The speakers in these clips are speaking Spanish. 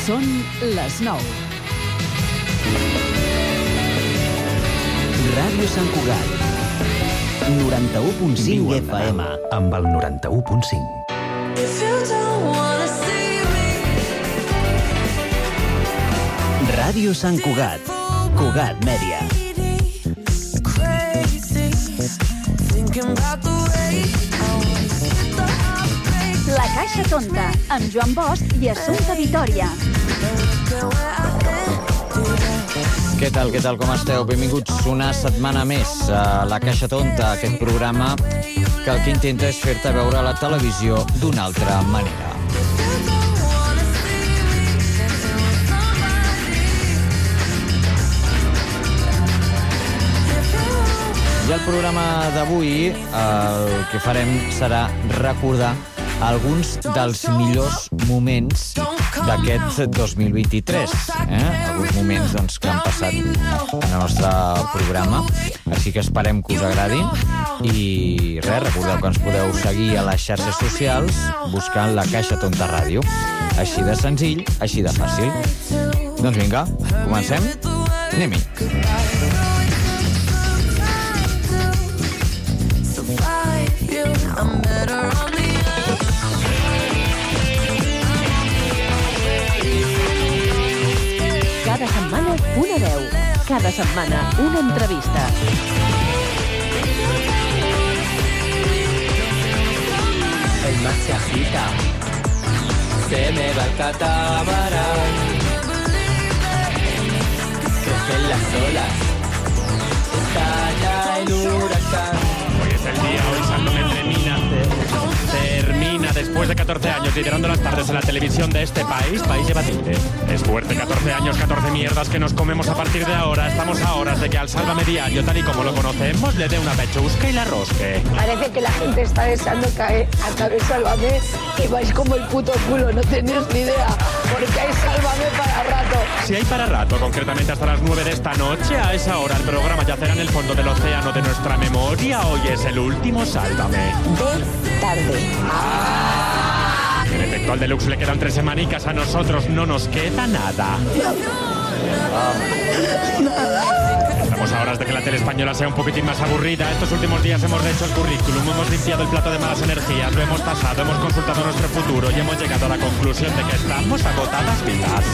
Són les 9. Ràdio Sant Cugat. 91.5 FM. amb el 91.5. Ràdio Sant Cugat. Cugat Mèdia. La Caixa Tonta, amb Joan Bosch i Assumpta Vitoria. Què tal, què tal, com esteu? Benvinguts una setmana més a La Caixa Tonta, aquest programa que el que intenta és fer-te veure la televisió d'una altra manera. I el programa d'avui el que farem serà recordar alguns dels millors moments d'aquest 2023. Eh? Alguns moments doncs, que han passat en el nostre programa. Així que esperem que us agradin. I res, recordeu que ens podeu seguir a les xarxes socials buscant la Caixa Tonta Ràdio. Així de senzill, així de fàcil. Doncs vinga, comencem? Anem-hi. Cada Cada setmana una entrevista. El mar se agita, se me va el catamarán. Crecen las olas, estalla el huracán. De 14 años liderando las tardes en la televisión de este país, país debatible. Es fuerte, 14 años, 14 mierdas que nos comemos a partir de ahora. Estamos a horas de que al Sálvame Diario, tal y como lo conocemos, le dé una pechusca y la rosque. Parece que la gente está deseando caer, acabe Sálvame y vais como el puto culo, no tenéis ni idea, porque hay Sálvame para rato. Si hay para rato, concretamente hasta las 9 de esta noche, a esa hora el programa yacerá en el fondo del océano de nuestra memoria. Hoy es el último Sálvame. De tarde. En efecto, al Deluxe le quedan tres semanicas, a nosotros no nos queda nada. Estamos a horas de que la tele española sea un poquitín más aburrida. Estos últimos días hemos hecho el currículum, hemos limpiado el plato de malas energías, lo hemos tasado, hemos consultado nuestro futuro y hemos llegado a la conclusión de que estamos agotadas vidas.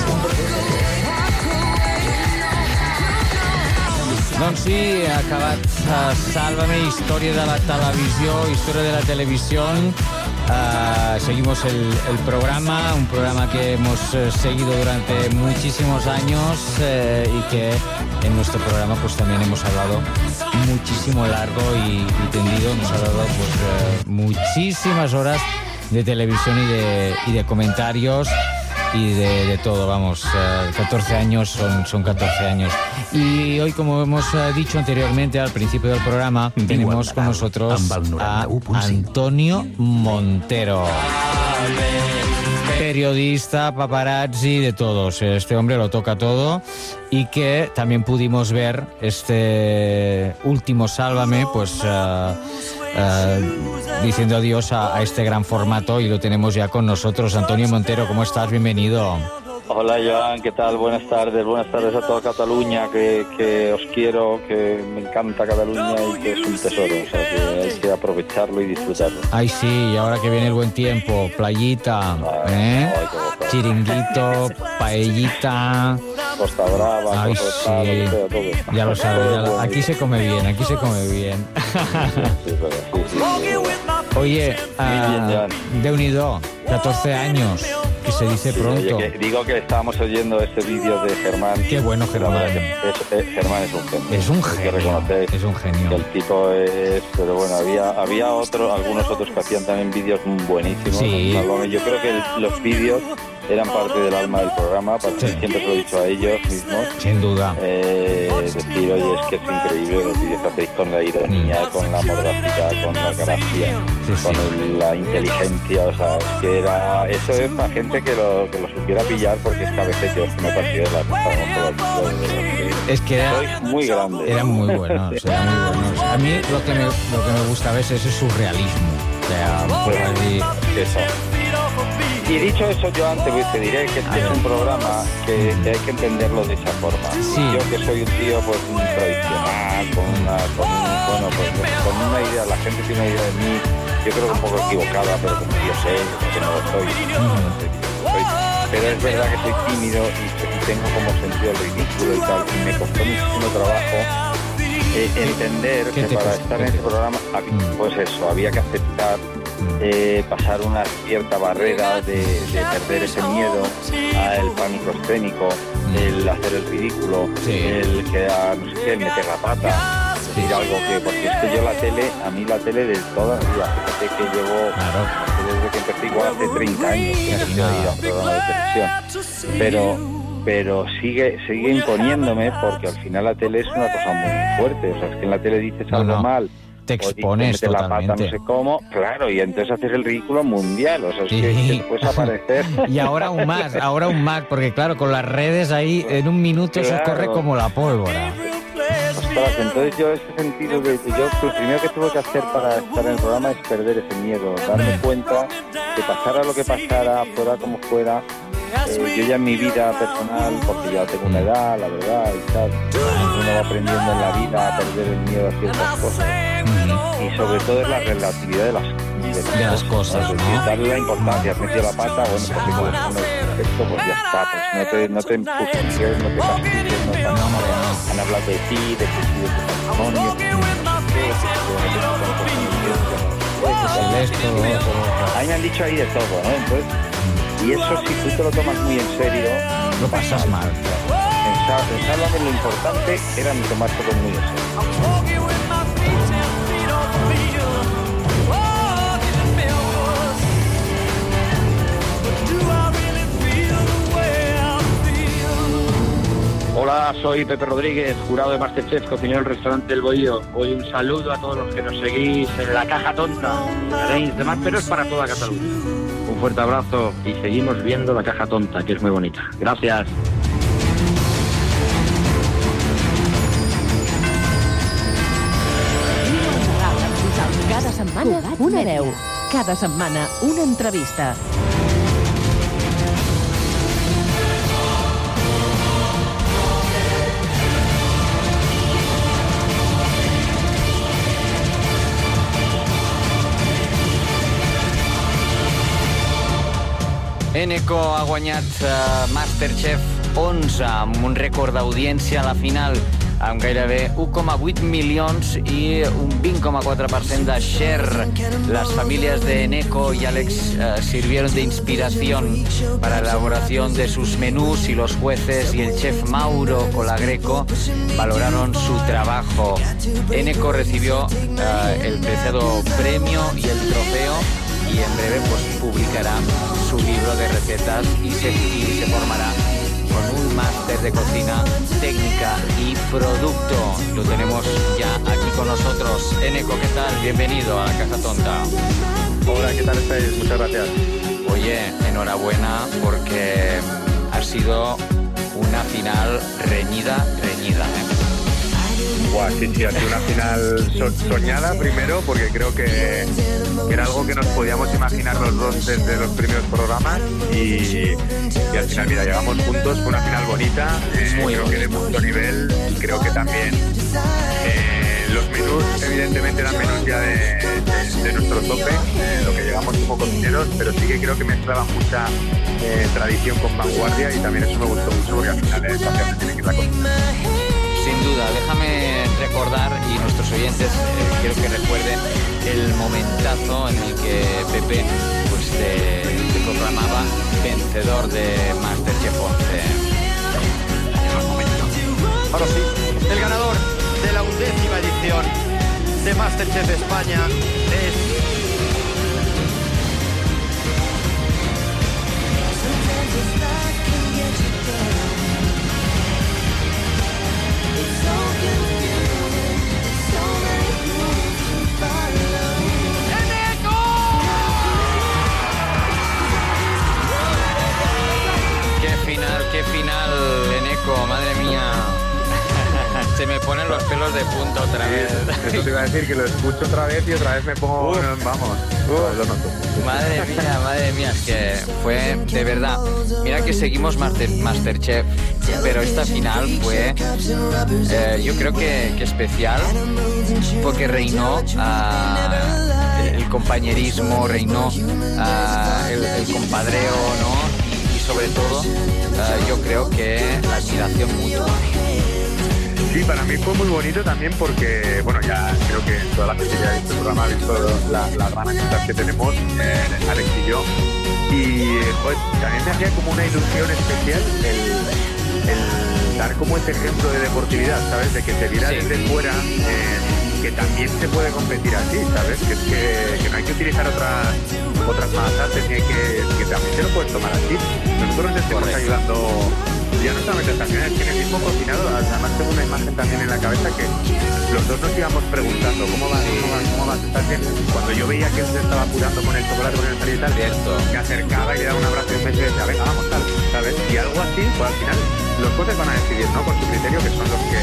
Doncs sí, ha uh, Sálvame, història de la televisió, història de la televisió. Uh, seguimos el, programa, un programa que hemos eh, seguido durante muchísimos años eh, y que en nuestro programa pues también hemos hablado muchísimo largo y, y tendido, hemos hablado pues eh, muchísimas horas de televisión y de comentarios y de, de todo, vamos, eh, 14 años son, son 14 años. Y hoy, como hemos eh, dicho anteriormente al principio del programa, tenemos con nosotros a 91.5. Antonio Montero. Periodista, paparazzi, de todos. Este hombre lo toca todo y que también pudimos ver este último Sálvame, pues eh, eh, diciendo adiós a, a este gran formato y lo tenemos ya con nosotros. Antonio Montero, ¿cómo estás? Bienvenido. Hola Joan, ¿qué tal? Buenas tardes, buenas tardes a toda Cataluña, que, que os quiero, que me encanta Cataluña y que es un tesoro, o sea que hay que aprovecharlo y disfrutarlo. Ay, sí, y ahora que viene el buen tiempo, playita, ¿eh? Ay, gozada. chiringuito, paellita. Costa Brava, Ay, Costa sí. Brava, todo. Ya lo sabes, ya lo- aquí se come bien, aquí se come bien. Es. Oye, de unido, 14 años, que se dice Sí, pronto. oye, que digo que estábamos oyendo este vídeo de Germán. Qué bueno, Germán. que es- eh, Germán es un genio. Es un que genio, reconocer es un que genio. el tipo es, pero bueno, había había otro, algunos otros que hacían también vídeos buenísimos. Sí. Yo creo que los vídeos eran parte del alma del programa, porque Sí. siempre se lo he dicho a ellos mismos. Sin duda. Eh, decir, oye, es que es increíble vídeos que hacéis con la ironía, con la moderacidad, con la gracia, Mm. Sí, con el- la inteligencia, o sea, es que era, eso es para gente que lo, que lo supiera pillar, porque es que a veces yo me parecía la Es que era, Sois muy grande. eran muy buenos, eran muy buenos. A mí lo que me, lo que me gusta a veces es su realismo. O sea, pues así, Eso. Y dicho eso, yo antes pues, te diré que este es un programa que, que hay que entenderlo de esa forma. Sí. Yo que soy un tío pues tradicional, con una, con, bueno, pues, con una idea, la gente tiene una idea de mí, yo creo que un poco equivocada, pero como yo sé, que no lo soy, no. Pero es verdad que soy tímido y, y tengo como sentido el ridículo y tal, y me costó muchísimo trabajo eh, entender ¿Qué que para costó? estar ¿Qué en te este programa, Mm. pues eso, había que aceptar eh, pasar una cierta barrera de, de perder ese miedo al pánico escénico, el hacer el ridículo, Sí. el quedar, no sé qué, meter la pata, decir algo que, porque es que yo la tele, a mí la tele de toda la vida, fíjate que llevo, Claro. desde que empecé igual hace 30 años que a a un programa de televisión, pero pero sigue sigue imponiéndome porque al final la tele es una cosa muy fuerte, o sea, es que en la tele dices No, algo no. mal, Te o expones metes la pata no totalmente. sé cómo, claro, y entonces haces el ridículo mundial, o sea, es que, Sí. que puedes aparecer. Y ahora aún más, ahora aún más, porque claro, con las redes ahí en un minuto eso Claro. corre como la pólvora. Ostras, entonces yo ese sentido de yo lo primero que tuve que hacer para estar en el programa es perder ese miedo, darme cuenta que pasara lo que pasara, fuera como fuera, eh, yo ya en mi vida personal, porque ya tengo una edad, la verdad, y tal, uno va aprendiendo en la vida a perder el miedo a ciertas cosas y sobre todo es la relatividad de las, De las cosas, Es ¿no? darle la importancia, metido la pata, bueno, pues si corresponde al perfecto, pues ya está, pues no te, no te empujes, no te castigues, no te han hablado de ti, de tu matrimonio, de sé esto, A mí me han dicho ahí de todo, ¿no? Entonces, y eso si tú te lo tomas muy en serio, lo pasas mal. pensaba, pensaba que lo importante era ni tomártelo muy en serio. Hola, soy Pepe Rodríguez, jurado de Masterchef, cocinero del restaurante El Bohío. Hoy un saludo a todos los que nos seguís en la caja tonta. Tenéis demás, pero es para toda Cataluña. Un fuerte abrazo y seguimos viendo la caja tonta, que es muy bonita. Gracias. Cada setmana. Cada setmana, una entrevista. Eneco ha uh, Masterchef 11 amb un rècord d'audiència a la final amb gairebé 1,8 milions i un 20,4% de share. Las familias de Eneco y Alex eh, sirvieron de inspiración para la elaboración de sus menús y los jueces y el chef Mauro Colagreco valoraron su trabajo. Eneco recibió eh, el preciado premio y el trofeo y en breve pues publicará su libro de recetas y se, y se formará con un máster de cocina, técnica y producto. Lo tenemos ya aquí con nosotros. Eneco, ¿qué tal? Bienvenido a la Caja Tonta. Hola, ¿qué tal estáis? Muchas gracias. Oye, enhorabuena porque ha sido una final reñida, reñida. ¿eh? Buah, sí, sí, ha sido una final so- soñada primero, porque creo que, que era algo que nos podíamos imaginar los dos desde los primeros programas y, y al final, mira, llegamos juntos, fue una final bonita, eh, Muy creo que de mucho nivel, creo que también eh, los menús evidentemente eran menús ya de, de- de nuestro tope, eh, lo que llegamos como cocineros, pero sí que creo que mezclaban mucha eh, tradición con vanguardia y también eso me gustó mucho porque al final es donde tiene que ir la cocina. Sin duda, déjame recordar y nuestros oyentes eh, quiero que recuerden el momentazo en el que Pepe pues, te proclamaba vencedor de Masterchef 11. Ahora sí, el ganador de la undécima edición de Masterchef España es Madre mía. Se me ponen los pelos de punta otra vez. Eso te iba a decir que lo escucho otra vez y otra vez me pongo, vamos, lo noto. Madre mía, madre mía, es que fue de verdad. Mira que seguimos Master, Masterchef, pero esta final fue, eh, yo creo que, que especial, porque reinó ah, el compañerismo, reinó ah, el, el compadreo, ¿no? Y, y sobre todo, ah, yo creo que la admiración mutua. Sí, para mí fue muy bonito también porque, bueno, ya creo que toda la gente que ha visto el programa ha visto la, la gran amistad que tenemos, eh, Alex y yo. Y joder, también me hacía como una ilusión especial el, el dar como ese ejemplo de deportividad, ¿sabes? De que se viera desde fuera eh, que también se puede competir así, ¿sabes? Que es que, que no hay que utilizar otras otras hay que, que también se lo puedes tomar así. Nosotros les estamos ayudando ya no solamente también es que en el mismo cocinado, además tengo una imagen también en la cabeza que los dos nos íbamos preguntando cómo vas, cómo vas, cómo vas, estás bien. Cuando yo veía que él se estaba apurando con el chocolate, con el salir y tal, me acercaba y le daba un abrazo y un beso y decía, venga, vamos, tal, ¿sabes? Y algo así, pues al final los jueces van a decidir, ¿no? Con su criterio, que son los que,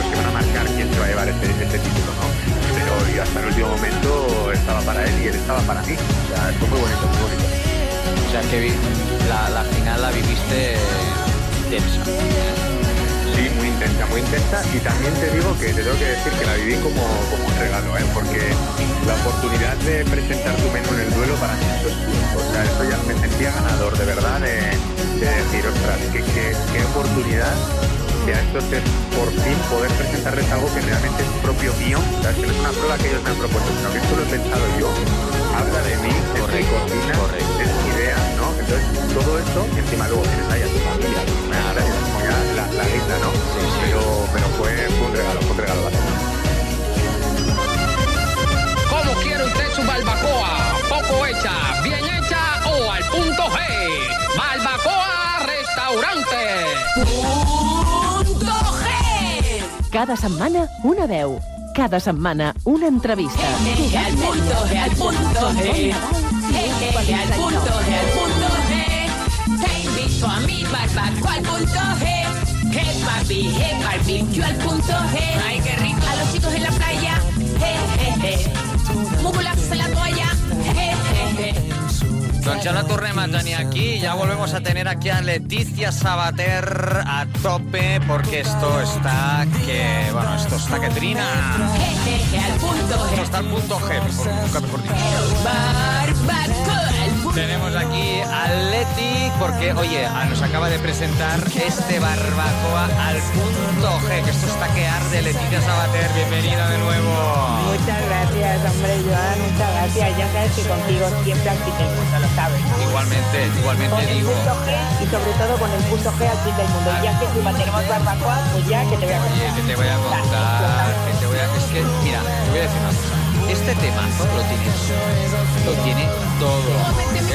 los que van a marcar quién se va a llevar este, este título, ¿no? Y hasta el último momento estaba para él y él estaba para mí. O sea, esto muy bonito, muy bonito. O sea que la, la final la viviste intensa. Sí, muy intensa, muy intensa. Y también te digo que te tengo que decir que la viví como, como un regalo, ¿eh? porque la oportunidad de presentar tu menú en el duelo para mí eso es. O sea, eso ya me sentía ganador, de verdad, de, de decir, ostras, qué, qué, qué oportunidad que a estos es por fin poder presentarles algo que realmente es propio mío, o sea, que no es una prueba que ellos me han propuesto, sino que esto lo he pensado yo, habla de mí, es mi cocina, es mi idea, ¿no? Entonces, todo esto, encima luego tienes ahí a tu familia, la, la guinda, ¿no? Pero, pero fue, fue un regalo, fue un regalo bastante. ¿Cómo quiere usted su barbacoa? ¿Poco hecha, bien hecha o al punto G? Barbacoa Restaurante. Cada setmana, una veu. Cada setmana, una entrevista. al punto G, al punto G. Jeje, al punto G, al punto G. Te invito a mi barbacoa al punto G. Hey papi, hey barbecue al punto G. Ay, qué rico. A los chicos en la playa. En la toalla. La tornem a tenir aquí. Ya volvemos a tener aquí a Leticia Sabater a tope porque esto está que... Bueno, esto está que trina. Esto está al punto G, mejor, nunca mejor dicho. Al Tenemos aquí a Leti porque, oye, ah, nos acaba de presentar este barbacoa al punto G, que esto está que arde. Leticia Sabater, bienvenida de nuevo. Muchas gracias, hombre, Joan, muchas gracias. Ya sabes que contigo siempre al fin del mundo, lo sabes. Igualmente, igualmente Con el digo. punto G y sobre todo con el punto G al fin del mundo. Ya que encima tenemos barbacoa, pues ya que te voy a contar. Oye, que te voy a contar, que te voy a... Es que, mira, te voy a decir una cosa. Este temazo lo tiene todo. Lo tiene todo.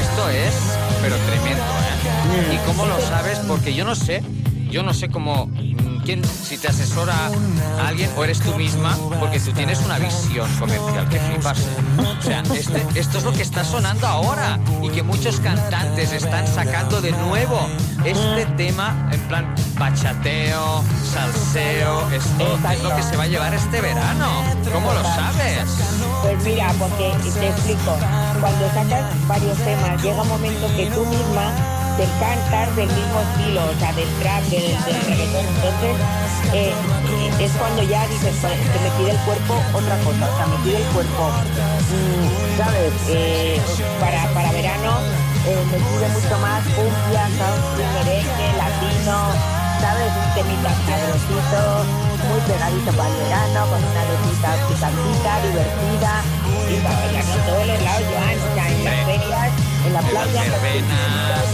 Esto es, pero tremendo, ¿eh? ¿Y cómo lo sabes? Porque yo no sé, yo no sé cómo... mm, ¿Quién, si te asesora alguien o eres tú misma, porque tú tienes una visión comercial que flipas. O sea, este- esto es lo que está sonando ahora y que muchos cantantes están sacando de nuevo. Este tema, en plan bachateo, salseo, esto es lo que se va a llevar este verano. ¿Cómo lo sabes? Pues mira, porque te explico. Cuando sacas varios temas, llega un momento que tú misma te cantas del mismo estilo, o sea, del trap, del, del reggaetón. Entonces, eh, es cuando ya dices, "Pues, que me pide el cuerpo otra cosa, o sea, me pide el cuerpo, mm, ¿sabes? Eh, para, para verano eh, me pide mucho más cumbia, merengue, latino, ¿sabes? Un temita sabrosito, muy pegadito para el verano, con una letrita picantita, divertida, bailar en todos los lados, Joan, o sea, en las ferias, en la playa, en los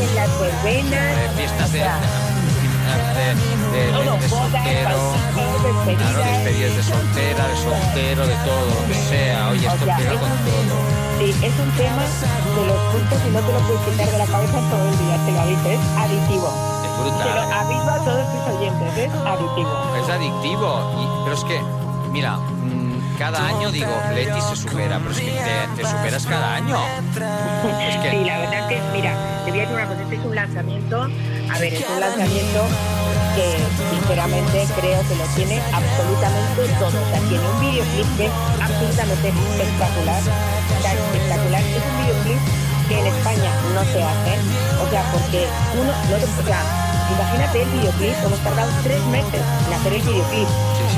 en las verbenas, Eh, fiestas de, de, de, de- de soltero, de soltera, de soltero, de todo, lo que sea. Oye, esto pega con todo. Sí, es un tema que lo escuchas y no te lo puedes quitar de la cabeza todo el día, te lo aviso, es aditivo. Es brutal. ¿eh? aviso a todos tus oyentes, es aditivo. Es adictivo. pero es que, mira, cada año digo, Leti se supera, pero es que te, superas cada año. Es que- la verdad es que, mira, te voy a decir una cosa, este es un lanzamiento, a ver, es un lanzamiento que sinceramente creo que lo tiene absolutamente todo. O sea, tiene un videoclip que es absolutamente espectacular. Sea, espectacular. Es un videoclip que en España no se hace. O sea, porque uno, no o imagínate el videoclip, hemos tardado tres meses en hacer el videoclip.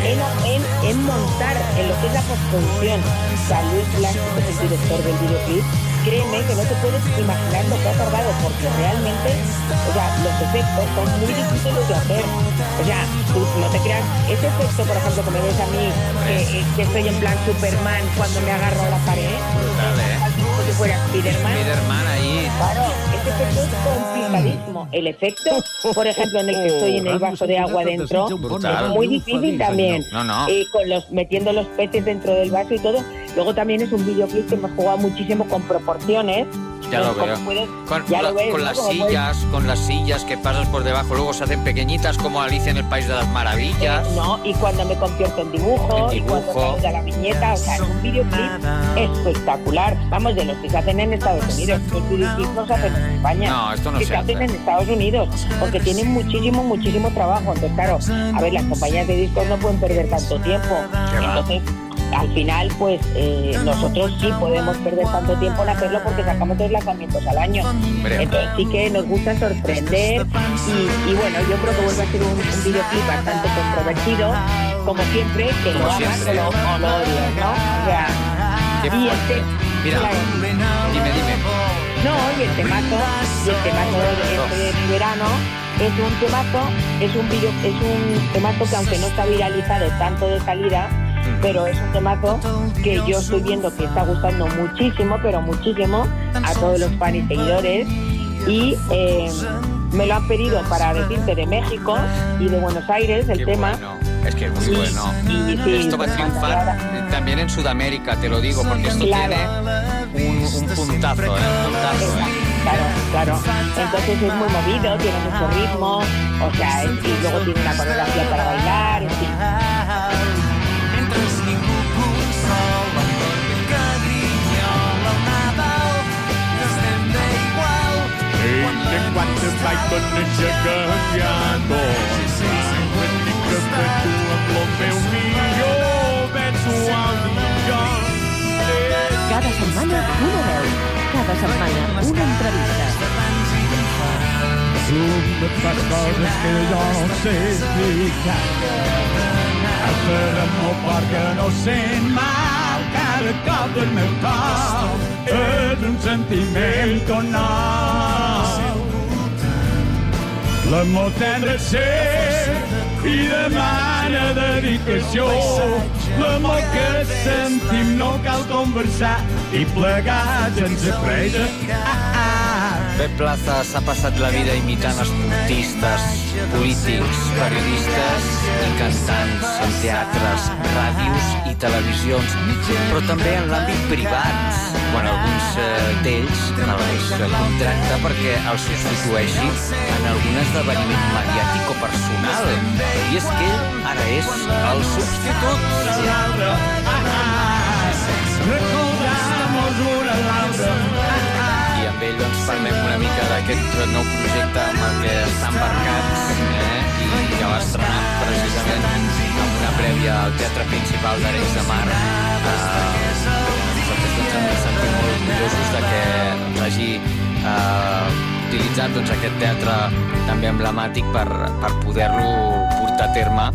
En, en, en montar en lo que es la postproducción. Luis Blanco, que es el director del videoclip, créeme que no te puedes imaginar lo que ha tardado, porque realmente, o sea, los efectos son muy difíciles de hacer. O sea, tú no te creas, ese efecto, por ejemplo, que me ves a mí, que, que estoy en plan Superman cuando me agarro a la pared, como si fuera Spiderman. Spiderman ahí. Claro, efecto es complicadísimo. El efecto, por ejemplo, en el que estoy en el vaso de agua dentro, es muy difícil también. No, no. Y con los, metiendo los peces dentro del vaso y todo. Luego también es un videoclip que hemos jugado muchísimo con proporciones. Ya lo veo. puedes- Con, ya la- lo ves, con ¿no? las Como puedes- sillas, con las sillas que pasas por debajo, luego se hacen pequeñitas como Alicia en el País de las Maravillas. No, y cuando me convierto en dibujo, En y cuando dibujo. la viñeta, o sea, es un videoclip espectacular. Vamos, de los que se hacen en Estados Unidos. Los videoclips no se hacen en España. No, esto no que se se hacen hace. en Estados Unidos, porque tienen muchísimo, muchísimo trabajo. Entonces, claro, a ver, las compañías de discos no pueden perder tanto tiempo. Qué va. Al final, pues eh, nosotros sí podemos perder tanto tiempo en hacerlo porque sacamos dos lanzamientos al año. Hombre. Entonces sí que nos gusta sorprender y, y bueno, yo creo que vuelve a ser un, un videoclip bastante controvertido, como siempre, que lo Como amas o lo, o lo odias, ¿no? O sea, Qué y este, Mira, claro. dime, dime. No, y el temazo, y el temazo de, este verano es un temazo, es un video, es un temazo que aunque no está viralizado tanto de salida, pero es un temazo que yo estoy viendo que está gustando muchísimo, pero muchísimo a todos los fans y seguidores. Y eh, me lo han pedido para decirte de México y de Buenos Aires el Qué tema. bueno. Es que es muy bueno. sí, esto va a triunfar también en Sudamérica, te lo digo, porque esto Claro. tiene un, un puntazo, ¿eh? Puntazo, ¿eh? Claro, claro. Entonces es muy movido, tiene mucho ritmo, o sea, y luego tiene una coreografía para bailar, en fin. and what the Bible and sugar yano. Nigga petu aplome mio, petu amiga. Cada setmana una veu, cada setmana una entrevista. Zoom les coses que jo no sé explicar. El fermo perquè no sent mal cada cop del meu cor és un sentiment tonal. L'amor tendre ser i demana dedicació. L'amor que sentim no cal conversar i plegar sense pressa. Pep Plaza s'ha passat la vida imitant esportistes, polítics, periodistes i cantants en teatres, ràdios i televisions, però també en l'àmbit privat, quan alguns eh, d'ells els contracta perquè els substitueixi en algun esdeveniment mediàtic o personal. I és que ell ara és el substitut. Recordamos una a l'altra. i amb ell doncs, parlem una mica d'aquest nou projecte amb el que està embarcat eh? i que va estrenar precisament amb una prèvia al Teatre Principal d'Arenys de Mar. Eh, nosaltres doncs, ens sentim molt orgullosos de que doncs, hagi eh, utilitzat doncs, aquest teatre també emblemàtic per, per poder-lo portar a terme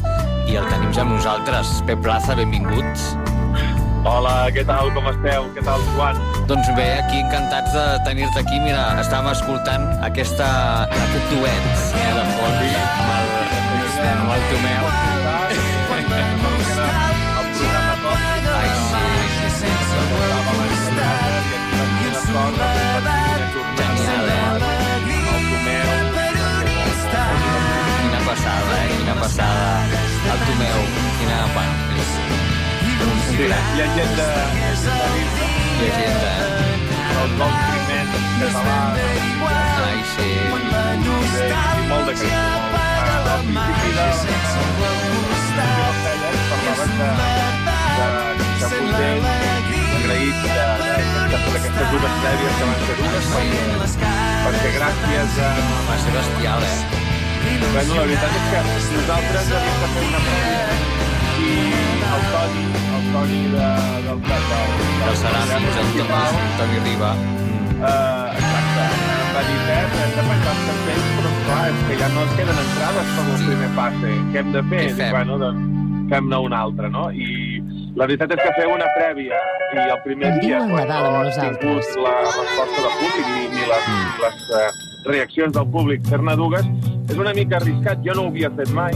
i el tenim ja nosaltres. Pep Plaza, benvinguts. Hola, què tal, com esteu? Què tal, Joan? Doncs bé, aquí encantats de tenir-te aquí. Mira, estàvem escoltant aquesta, aquest duet eh, de fons amb el, amb el? Quina passada, eh? Quina passada. El Tomeu, quina... Bueno, és llegenda Llegenda, eh? el nou primer català Ai, sí. i molt de carinyo. Al principi de parlaven de, de, Potell, agraït de, de, de, d'aquestes dues prèvies que van ser dues, perquè, perquè gràcies a, Va ser bestial, eh? Bueno, la veritat és que nosaltres havíem de fer una prèvia i el Toni, el Toni de, del, del, El Ceràmics, el Toni, Toni Riba. Eh, exacte, va dir, Pep, hem de penjar els cartells, però clar, és que ja no ens queden entrades per el primer passe. Què hem de fer? Dic, bueno, doncs fem-ne un altre, no? I la veritat és que fer una prèvia i el primer dia el quan Nadal no amb has tingut la resposta del públic ni, ni les, Mm. les eh, reaccions del públic fer-ne dues, és una mica arriscat, jo no ho havia fet mai,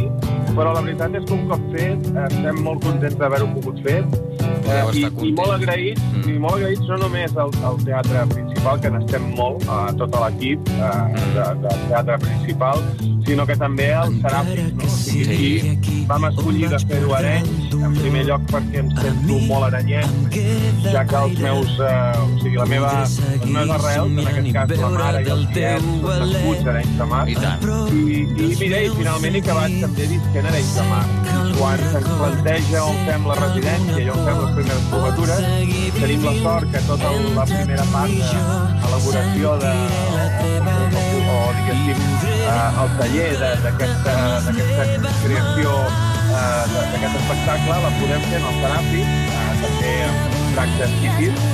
però la veritat és que un cop fet estem molt contents d'haver-ho pogut fer eh, i, i molt agraïts, Mm. i molt agraïts no només al, al teatre principal, que n'estem molt, a tot l'equip eh, Mm. de, del teatre principal, sinó que també al Seràfic, no? O sigui, aquí vam escollir de fer-ho a Arenys, en primer lloc perquè em sento molt arenyenc, ja que els meus, eh, o sigui, la meva, les meves arrels, en aquest cas la mare i els tiets, són nascuts a Arenys de Mar. I tant. I, i mira, i finalment he acabat també visquent Arenys de Mar. I quan se'ns planteja on fem la residència i on fem les primeres provatures, tenim la sort que tota la primera part d'elaboració de, o, o diguéssim, eh, el taller de- d'aquesta creació eh, d'aquest espectacle la podem fer en el Seràfic, eh, també amb tractes típics,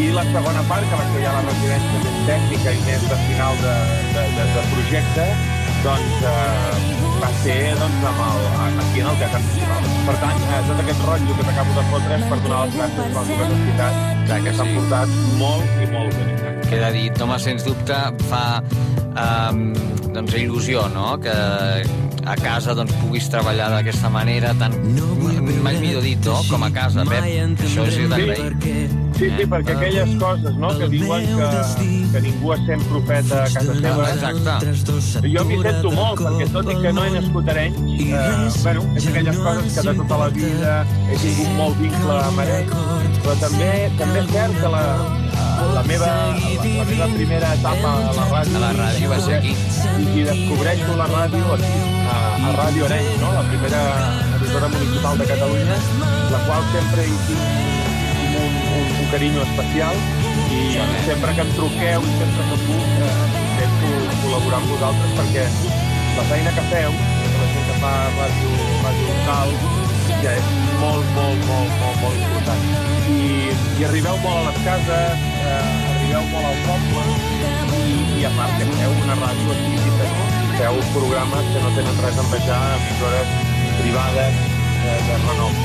i la segona part, que va ser ja la residència més tècnica i més de final de, de, de, de projecte, doncs eh, va ser doncs, amb el, aquí en el Teatre Principal. Per tant, eh, tot aquest rotllo que t'acabo de fotre és per donar les gràcies les entitats Clar que s'han portat molt i molt bé. Queda dit, home, sens dubte fa um, doncs, il·lusió, no?, que a casa doncs, puguis treballar d'aquesta manera tan... mai millor dit, no?, com a casa, Pep. Això és d'agrair. Sí, sí, perquè aquelles coses no, que diuen que, que ningú es sent profeta a casa seva... Exacte. Jo m'hi sento molt, perquè tot i que no he nascut a Arenys, eh, bueno, és aquelles coses que de tota la vida he tingut molt vincle amb Arenys, però també, també és cert que la, la, meva, la, la meva primera etapa a la ràdio... A la ràdio va ser aquí. I, i descobreixo la ràdio aquí, a, a Ràdio Arenys, no? la primera emissora municipal de Catalunya, la qual sempre hi tinc un, un, un carinyo especial i sempre que em truqueu i sempre que puc eh, intento col·laborar amb vosaltres perquè la feina que feu, la gent que fa ràdio, ràdio local, ja és molt, molt, molt, molt, molt important. I, i arribeu molt a les cases, eh, arribeu molt al poble i, i a part que feu una ràdio exquisita, no? Feu programes que no tenen res a envejar emissores privades eh, de renom.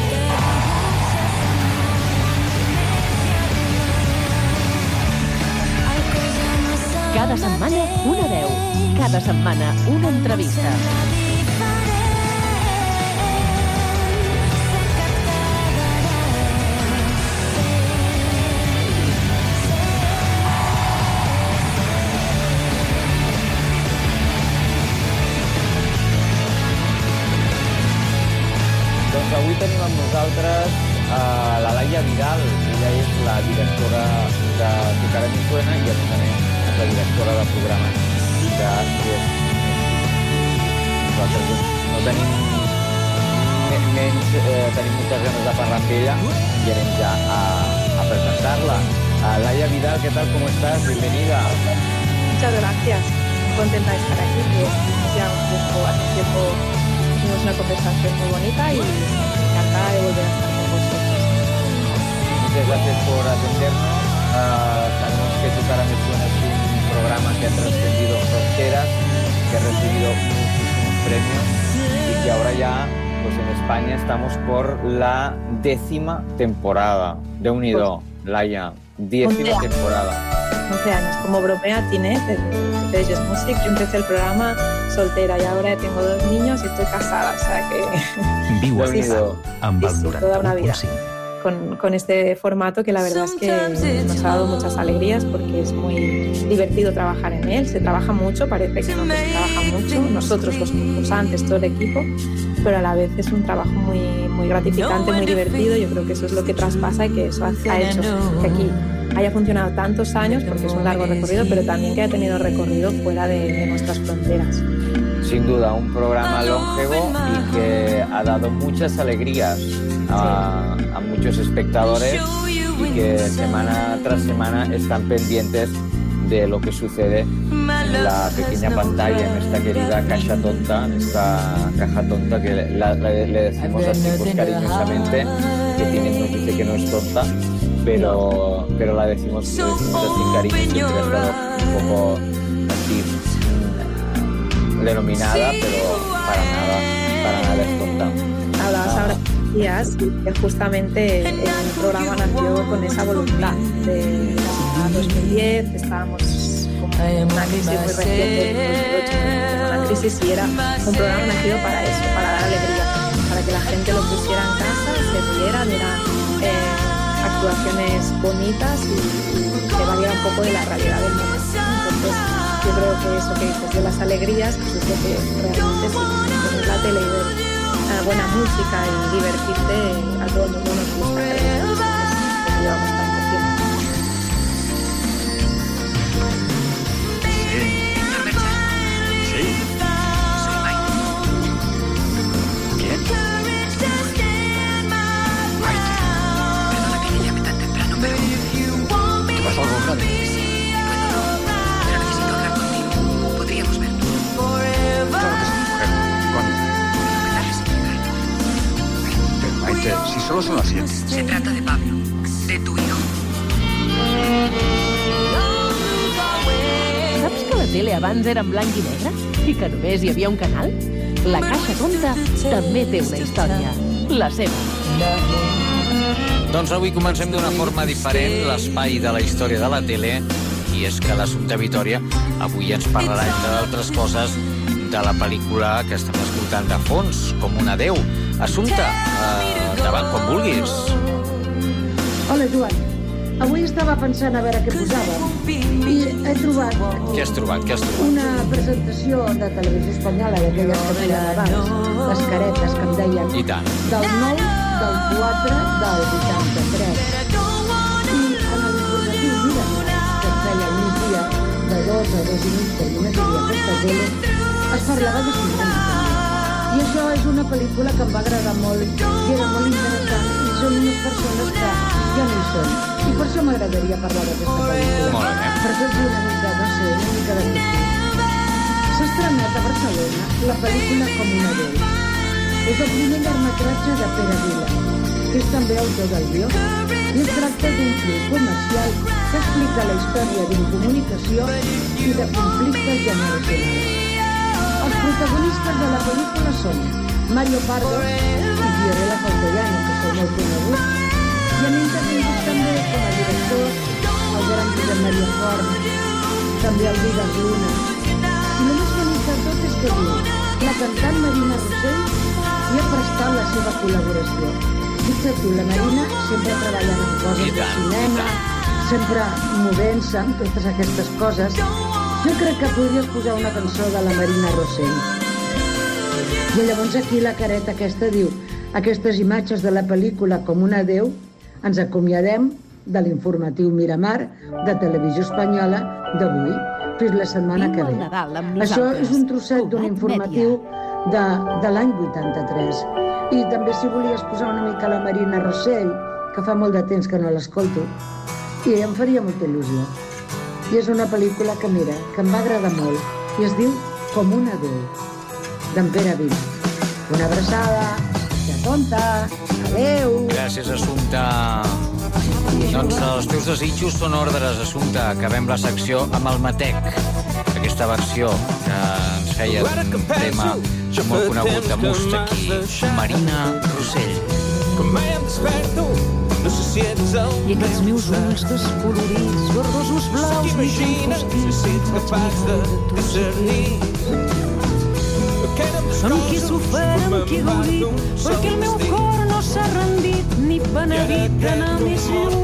Cada setmana una veu. Cada setmana una entrevista. Avui tenim amb nosaltres uh, la Laia Vidal. Ella és la directora de Tocarem i Suena i a més a més és la directora de programes de CIES. Nosaltres no tenim me- menys, eh, tenim moltes ganes de parlar amb ella i anem ja a, a presentar-la. Uh, Laia Vidal, ¿qué tal? ¿Cómo estás? Bienvenida. Muchas gracias. Contenta de estar aquí, que ya un tiempo, hace tiempo tuvimos una conversación muy bonita y encantada de volver a estar con vosotros. Muchas gracias por atendernos. Ah, sabemos que Tu cara me suena es un programa que ha trascendido fronteras, que ha recibido muchísimos premios y que ahora ya, pues en España estamos por la décima temporada de Unido, Laia. Décima temporada. 11 años, como bromea Tinet de de Jazz Music. Yo empecé el programa soltera y ahora tengo dos niños y estoy casada, o sea que Viu a Sí, sí. amb el Sí, toda una vida. 91.5. con, con este formato que la verdad es que nos ha dado muchas alegrías porque es muy divertido trabajar en él. Se trabaja mucho, parece que no que se trabaja mucho, nosotros los concursantes, todo el equipo, pero a la vez es un trabajo muy, muy gratificante, muy divertido. Yo creo que eso es lo que traspasa y que eso ha, ha hecho que aquí haya funcionado tantos años, porque es un largo recorrido, pero también que haya tenido recorrido fuera de, de nuestras fronteras. Sin duda, un programa longevo y que ha dado muchas alegrías a, a muchos espectadores y que semana tras semana están pendientes de lo que sucede en la pequeña pantalla, en esta querida caja tonta, en esta caja tonta que la- la- le decimos así pues, cariñosamente, que tiene nos dice que no es tonta, pero, pero la decimos, así cariño, siempre ha estado un poco así denominada, pero para nada, para nada es tonta. Hablabas ahora de días y que justamente el programa nació con esa voluntad de la 2010, estábamos como en una crisis muy reciente, en 2008, una crisis y era un programa nacido para eso, para dar alegría, para que la gente lo pusiera en casa, se riera, eh, actuaciones bonitas y, se valiera un poco de la realidad del momento. Entonces, yo creo que eso que dices de las alegrías, pues es lo que realmente sí, poner la tele y ver eh, buena música y divertirte, a todo el mundo nos gusta, creo. Si solo son las siete. Se trata de Pablo, de tu hijo. Saps que la tele abans era en blanc i negre? I que només hi havia un canal? La Caixa Tonta també té una història. La seva. Doncs avui comencem d'una forma diferent l'espai de la història de la tele i és que l'Assumpta Vitoria avui ens parlarà, entre d'altres coses, de la pel·lícula que estem escoltant de fons, com un adeu. Assumpta, eh, davant quan vulguis. Hola, Joan. Avui estava pensant a veure què posava i he trobat Què has trobat? Què has trobat? una presentació de televisió espanyola d'aquelles que feien abans, les caretes que em deien, I tant. del 9, del 4, del 83. I en l'informatiu Mira, que es feia al migdia, de 2 a 2 i mig, perquè només hi havia aquesta tele, es parlava de cinema. I això és una pel·lícula que em va agradar molt i era molt interessant i són unes persones que ja no hi són. I per això m'agradaria parlar d'aquesta pel·lícula. Molt bé. Per fer-vos una mica, no sé, una mica de cosí. S'ha estrenat a Barcelona la pel·lícula Com una Déu. És el primer llargmetratge de Pere Vila, que és també autor del guió, i es tracta d'un film comercial que explica la història d'incomunicació i de conflictes generacionals. Els protagonistes de la pel·lícula són Mario Pardo i Fiorella Faltellano, que són molt coneguts, i han intervingut també com a directors el gran Josep Maria Forn, també el Vigas Luna. I el més bonic de tot és que diu la cantant Marina Rossell hi ha prestat la seva col·laboració. Fixa't tu, la Marina sempre treballant en coses de cinema, sempre movent-se amb totes aquestes coses. Jo crec que podries posar una cançó de la Marina Rossell. I llavors aquí la careta aquesta diu aquestes imatges de la pel·lícula com un adeu ens acomiadem de l'informatiu Miramar de Televisió Espanyola d'avui. Fins la setmana que ve. Això és un trosset d'un informatiu de, de l'any 83. I també si volies posar una mica la Marina Rossell, que fa molt de temps que no l'escolto, i em faria molta il·lusió. I és una pel·lícula que, mira, que em va agradar molt, i es diu Com una Déu, d'en Pere Vila. Una abraçada, ja tonta, adeu. Gràcies, Assumpta. Doncs els teus desitjos són ordres, Assumpta. Acabem la secció amb el Matec. Aquesta versió que ens feia d'un tema molt conegut de Mustaki, Marina Rossell. I aquests meus ulls descolorits, verdosos blaus, mitjans fosquits, vaig mirar de tu Amb qui s'ofert, amb qui gaudit, perquè el meu cor no s'ha rendit ni penedit d'anar més lluny.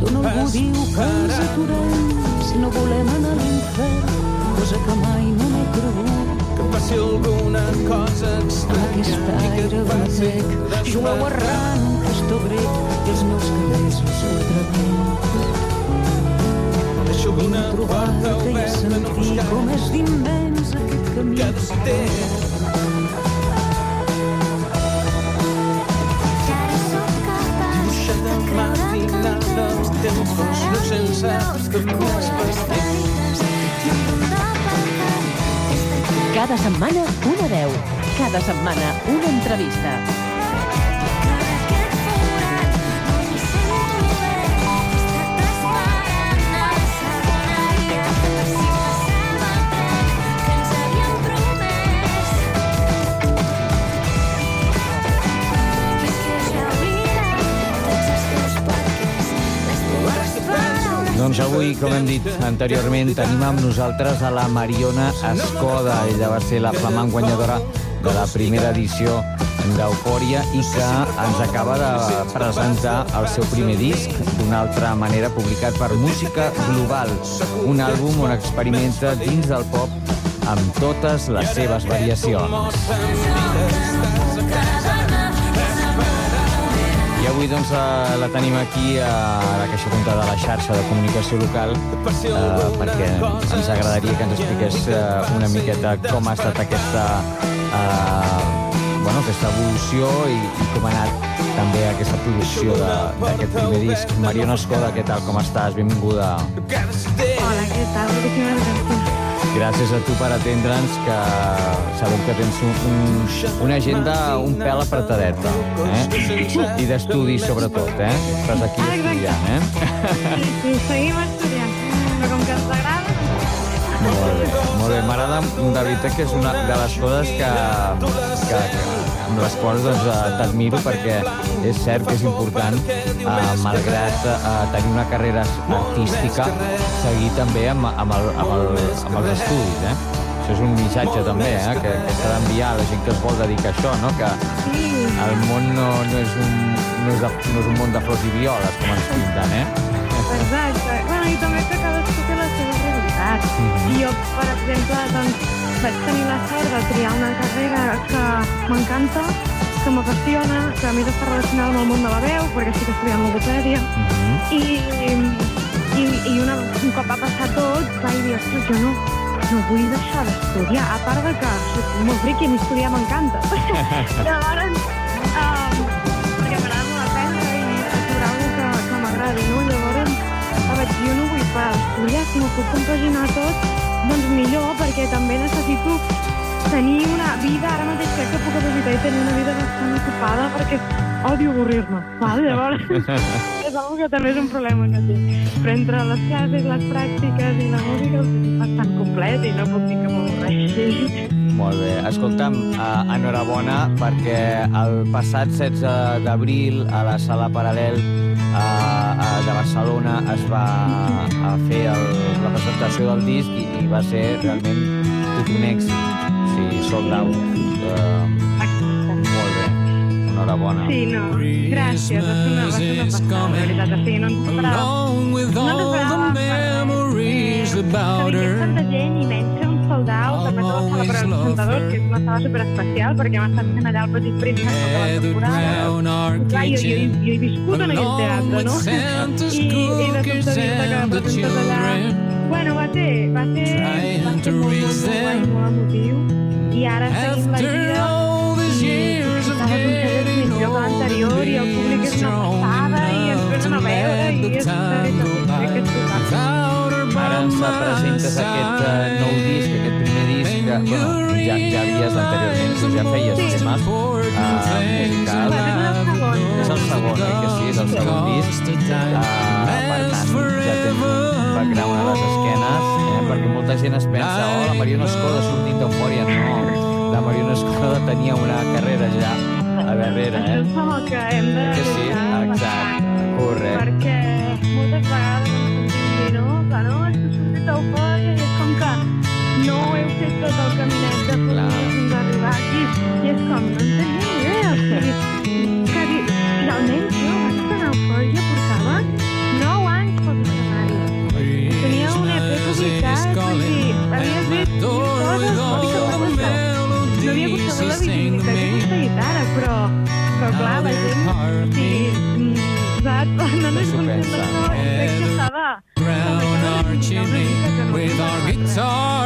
D'on algú diu que ens aturem si no volem anar a l'infern, cosa que mai no m'he cregut. Que passi alguna cosa estranya. Aquest aire que batec, jueu arran, estic grec, i els meus cabells no s'ho ultravent. Deixo una trobada oberta, no buscar. Com és d'immens aquest camí. Que desiteix. matinada, els temps no sense que cures per fer. Cada setmana una veu. Cada setmana una entrevista. Doncs avui, com hem dit anteriorment, tenim amb nosaltres a la Mariona Escoda. Ella va ser la flamant guanyadora de la primera edició d'Eufòria i que ens acaba de presentar el seu primer disc d'una altra manera publicat per Música Global, un àlbum on experimenta dins del pop amb totes les seves variacions. Avui doncs, eh, la tenim aquí a la Caixa Tonta de la xarxa de comunicació local eh, perquè ens agradaria que ens expliqués eh, una miqueta com ha estat aquesta, eh, bueno, aquesta evolució i, i com ha anat també aquesta producció d'aquest primer disc. Mariona Escoda, què tal, com estàs? Benvinguda. Hola, què tal? Moltíssimes gràcies. Gràcies a tu per atendre'ns, que sabem que tens un, un, una agenda un pèl apretadeta, eh? I d'estudis, sobretot, eh? Estàs aquí estudiant, eh? Sí, seguim estudiant. Però com que ens agrada... Molt bé, molt bé. M'agrada, de veritat, que és una de les coses que, que, que amb les quals doncs, eh, t'admiro perquè és cert que és important, eh, malgrat eh, tenir una carrera artística, seguir també amb, amb, el, amb, el, amb els estudis, eh? Això és un missatge també, eh? que, que s'ha d'enviar a la gent que es vol dedicar a això, no? que el món no, no, és un, no, és de, no és un món de flors i violes, com ens pinten, eh? Exacte. Bueno, i també que cadascú té la seva realitat. Mhm. I jo, per exemple, doncs, vaig tenir la sort de triar una carrera que m'encanta, que m'apassiona, que a més està relacionada amb el món de la veu, perquè estic estudiant logopèdia. I, i, i una, un cop va passar tot, vaig dir, ostres, jo no, no vull deixar d'estudiar, a part de que soc molt friqui, a mi estudiar m'encanta. Llavors, um, perquè m'agrada molt aprendre i sobre alguna que, que m'agradi, no? Llavors, vaig dir, jo no vull parar d'estudiar, si m'ho puc compaginar tot, doncs millor, perquè també necessito tenir una vida, ara mateix crec que puc aprofitar i tenir una vida bastant ocupada, perquè odio avorrir-me, val? Llavors, és una que també és un problema que tinc. Però entre les classes, les pràctiques i la música tinc bastant complet i no puc dir que m'avorreixi. Molt bé. Escolta'm, eh, enhorabona perquè el passat 16 d'abril a la Sala Paral·lel eh, eh, de Barcelona es va a fer el, la presentació del disc i, i va ser realment tot un èxit. O sigui, sold out. Eh, molt bé. Enhorabona. Sí, no. Gràcies, va ser una, va ser una passada, de veritat. O sigui, no ens esperava. No ens esperava que vingués tanta gent i menys la sala per als presentadors, que és una sala superespecial perquè hem estat fent allà el Petit Príncep tota la temporada. Clar, jo, jo, jo he viscut en aquell teatre, no? I, i de sobte dir-te que presentes allà... Bueno, va ser, va ser, va ser molt, molt, molt guai, molt emotiu. I ara seguim la gira que l'anterior i el públic és una passada i ens venen a veure i és veritat, crec que és total. Ara ens presentes aquest uh, nou disc, aquest primer disc, que bueno, ja, ja havies anteriorment, tu ja feies Sí. temes uh, musicals. És el segon, eh, que sí, és el segon disc. Uh, per tant, ja tens un background a les esquenes, eh, perquè molta gent es pensa, oh, la Mariona Escoda sortint d'Eufòria. No, la Mariona Escoda tenia una carrera ja a darrere, Això eh? és amb el que hem de Que sí, exacte, correcte. perquè moltes vegades no? No, és que he sortit d'eufòria i és com que no heu fet tot el caminet de formació fins a arribar aquí. I és com, no en tenia ni idea. O sigui, que di- i almenys jo en eufòria, portava 9 anys pels escenaris. Tenia un EP publicat, dir, havia fet coses, que no. No havia saber la visibilitat aconseguit ara, però, però clar, la gent, sí, mm, saps? No n'és conscient With our guitar.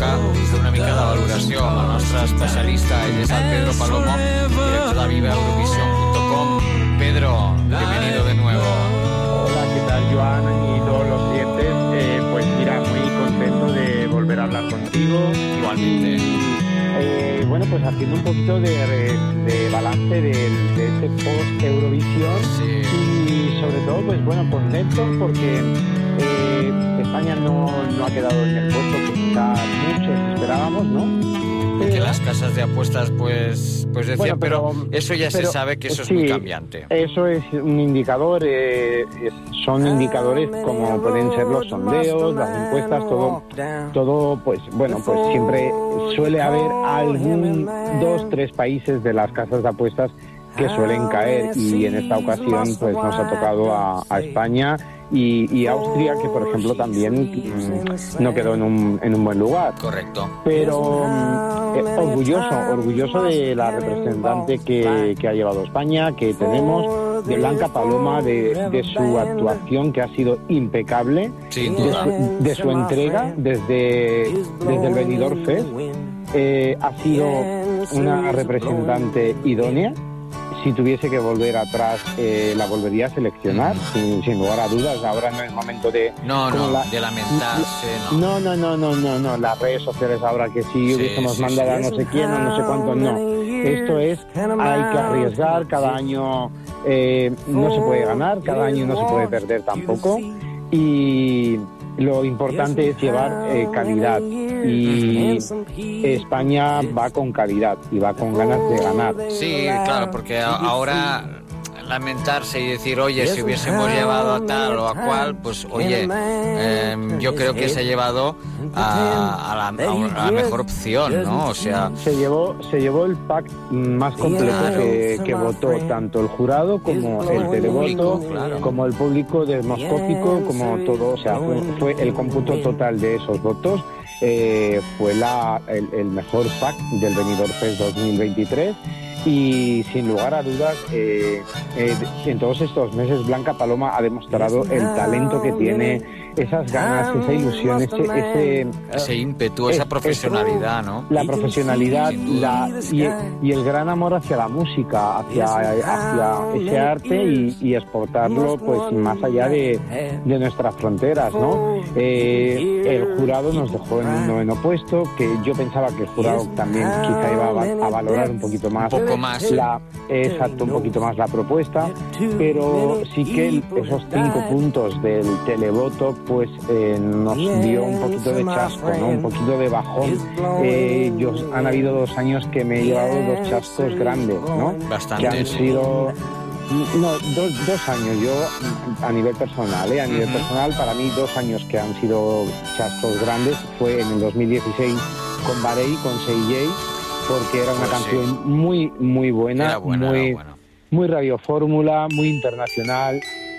Ara toca fer una mica de valoració amb el nostre especialista, ell és el Pedro Palomo, director de vivaeurovision.com. Pedro, bienvenido de nuevo. Hola, ¿qué tal, Joan y todos los clientes? Eh, pues mira, muy contento de volver a hablar contigo. Igualmente. Eh, bueno, pues haciendo un poquito de, de balance de, de este post-Eurovisión y sobre todo, pues bueno, contento porque eh, España no, no ha quedado en el puesto quizá muchos esperábamos, ¿no? Que las casas de apuestas, pues, pues decían, Bueno, pero, eso ya se pero, sabe que eso es sí, muy cambiante. Eso es un indicador, eh, es- son indicadores como pueden ser los sondeos, las encuestas, todo, todo, pues bueno, pues siempre suele haber algún, dos, tres países de las casas de apuestas que suelen caer y en esta ocasión pues nos ha tocado a, a España y, y Austria que por ejemplo también mm, no quedó en un, en un buen lugar. Correcto. Pero mm, eh, orgulloso, orgulloso de la representante que, que ha llevado España, que tenemos, de Blanca Paloma, de, de su actuación que ha sido impecable, su, de su entrega desde, desde el Benidorm Fest. Eh, ha sido una representante idónea. Si tuviese que volver atrás, eh, la volvería a seleccionar, sin, sin lugar a dudas. Ahora no es momento de... No, como no, la- de lamentarse, no. no, no, no, no, no, no. Las redes sociales ahora que sí, hubiésemos sí, mandado sí. a no sé quién o no sé cuánto, no. Esto es, hay que arriesgar, cada año eh, no se puede ganar, cada año no se puede perder tampoco. Y lo importante es llevar eh, calidad. Y España va con calidad y va con ganas de ganar. Sí, claro, porque ahora lamentarse y decir, oye, si hubiésemos llevado a tal o a cual, pues oye, eh, yo creo que se ha llevado a, a la, a mejor opción, ¿no? O sea, se llevó se llevó el pack más completo Claro. que, que votó tanto el jurado como el televoto claro. como el público demoscópico como todo o sea fue, fue el cómputo total de esos votos eh, fue la, el, el mejor pack del Benidorm Fest 2023 y sin lugar a dudas eh, eh, en todos estos meses Blanca Paloma ha demostrado el talento que tiene esas ganas esa ilusión ese, ese ese ímpetu, esa es- profesionalidad, ¿no? la profesionalidad la, y, y el gran amor hacia la música, hacia, hacia ese arte y, y exportarlo pues más allá de, de nuestras fronteras, ¿no? Eh, el jurado nos dejó en un noveno puesto, que yo pensaba que el jurado también quizá iba a, a valorar un poquito más, Un poco más. la, exacto, un poquito más la propuesta, pero sí que esos cinco puntos del televoto pues eh, nos dio un poquito de chasco, ¿no? un poquito de bajón. Eh, yo, han habido dos años que me he llevado dos chascos grandes, ¿no? Bastante, Que han sí. sido... No, dos, dos años, yo a nivel personal, ¿eh? a nivel Ujú. personal, para mí dos años que han sido chascos grandes fue en el 2016 con Barei, con CJ, porque era una Pues sí. canción muy, muy buena, buena, muy, era buena. muy radiofórmula, muy internacional.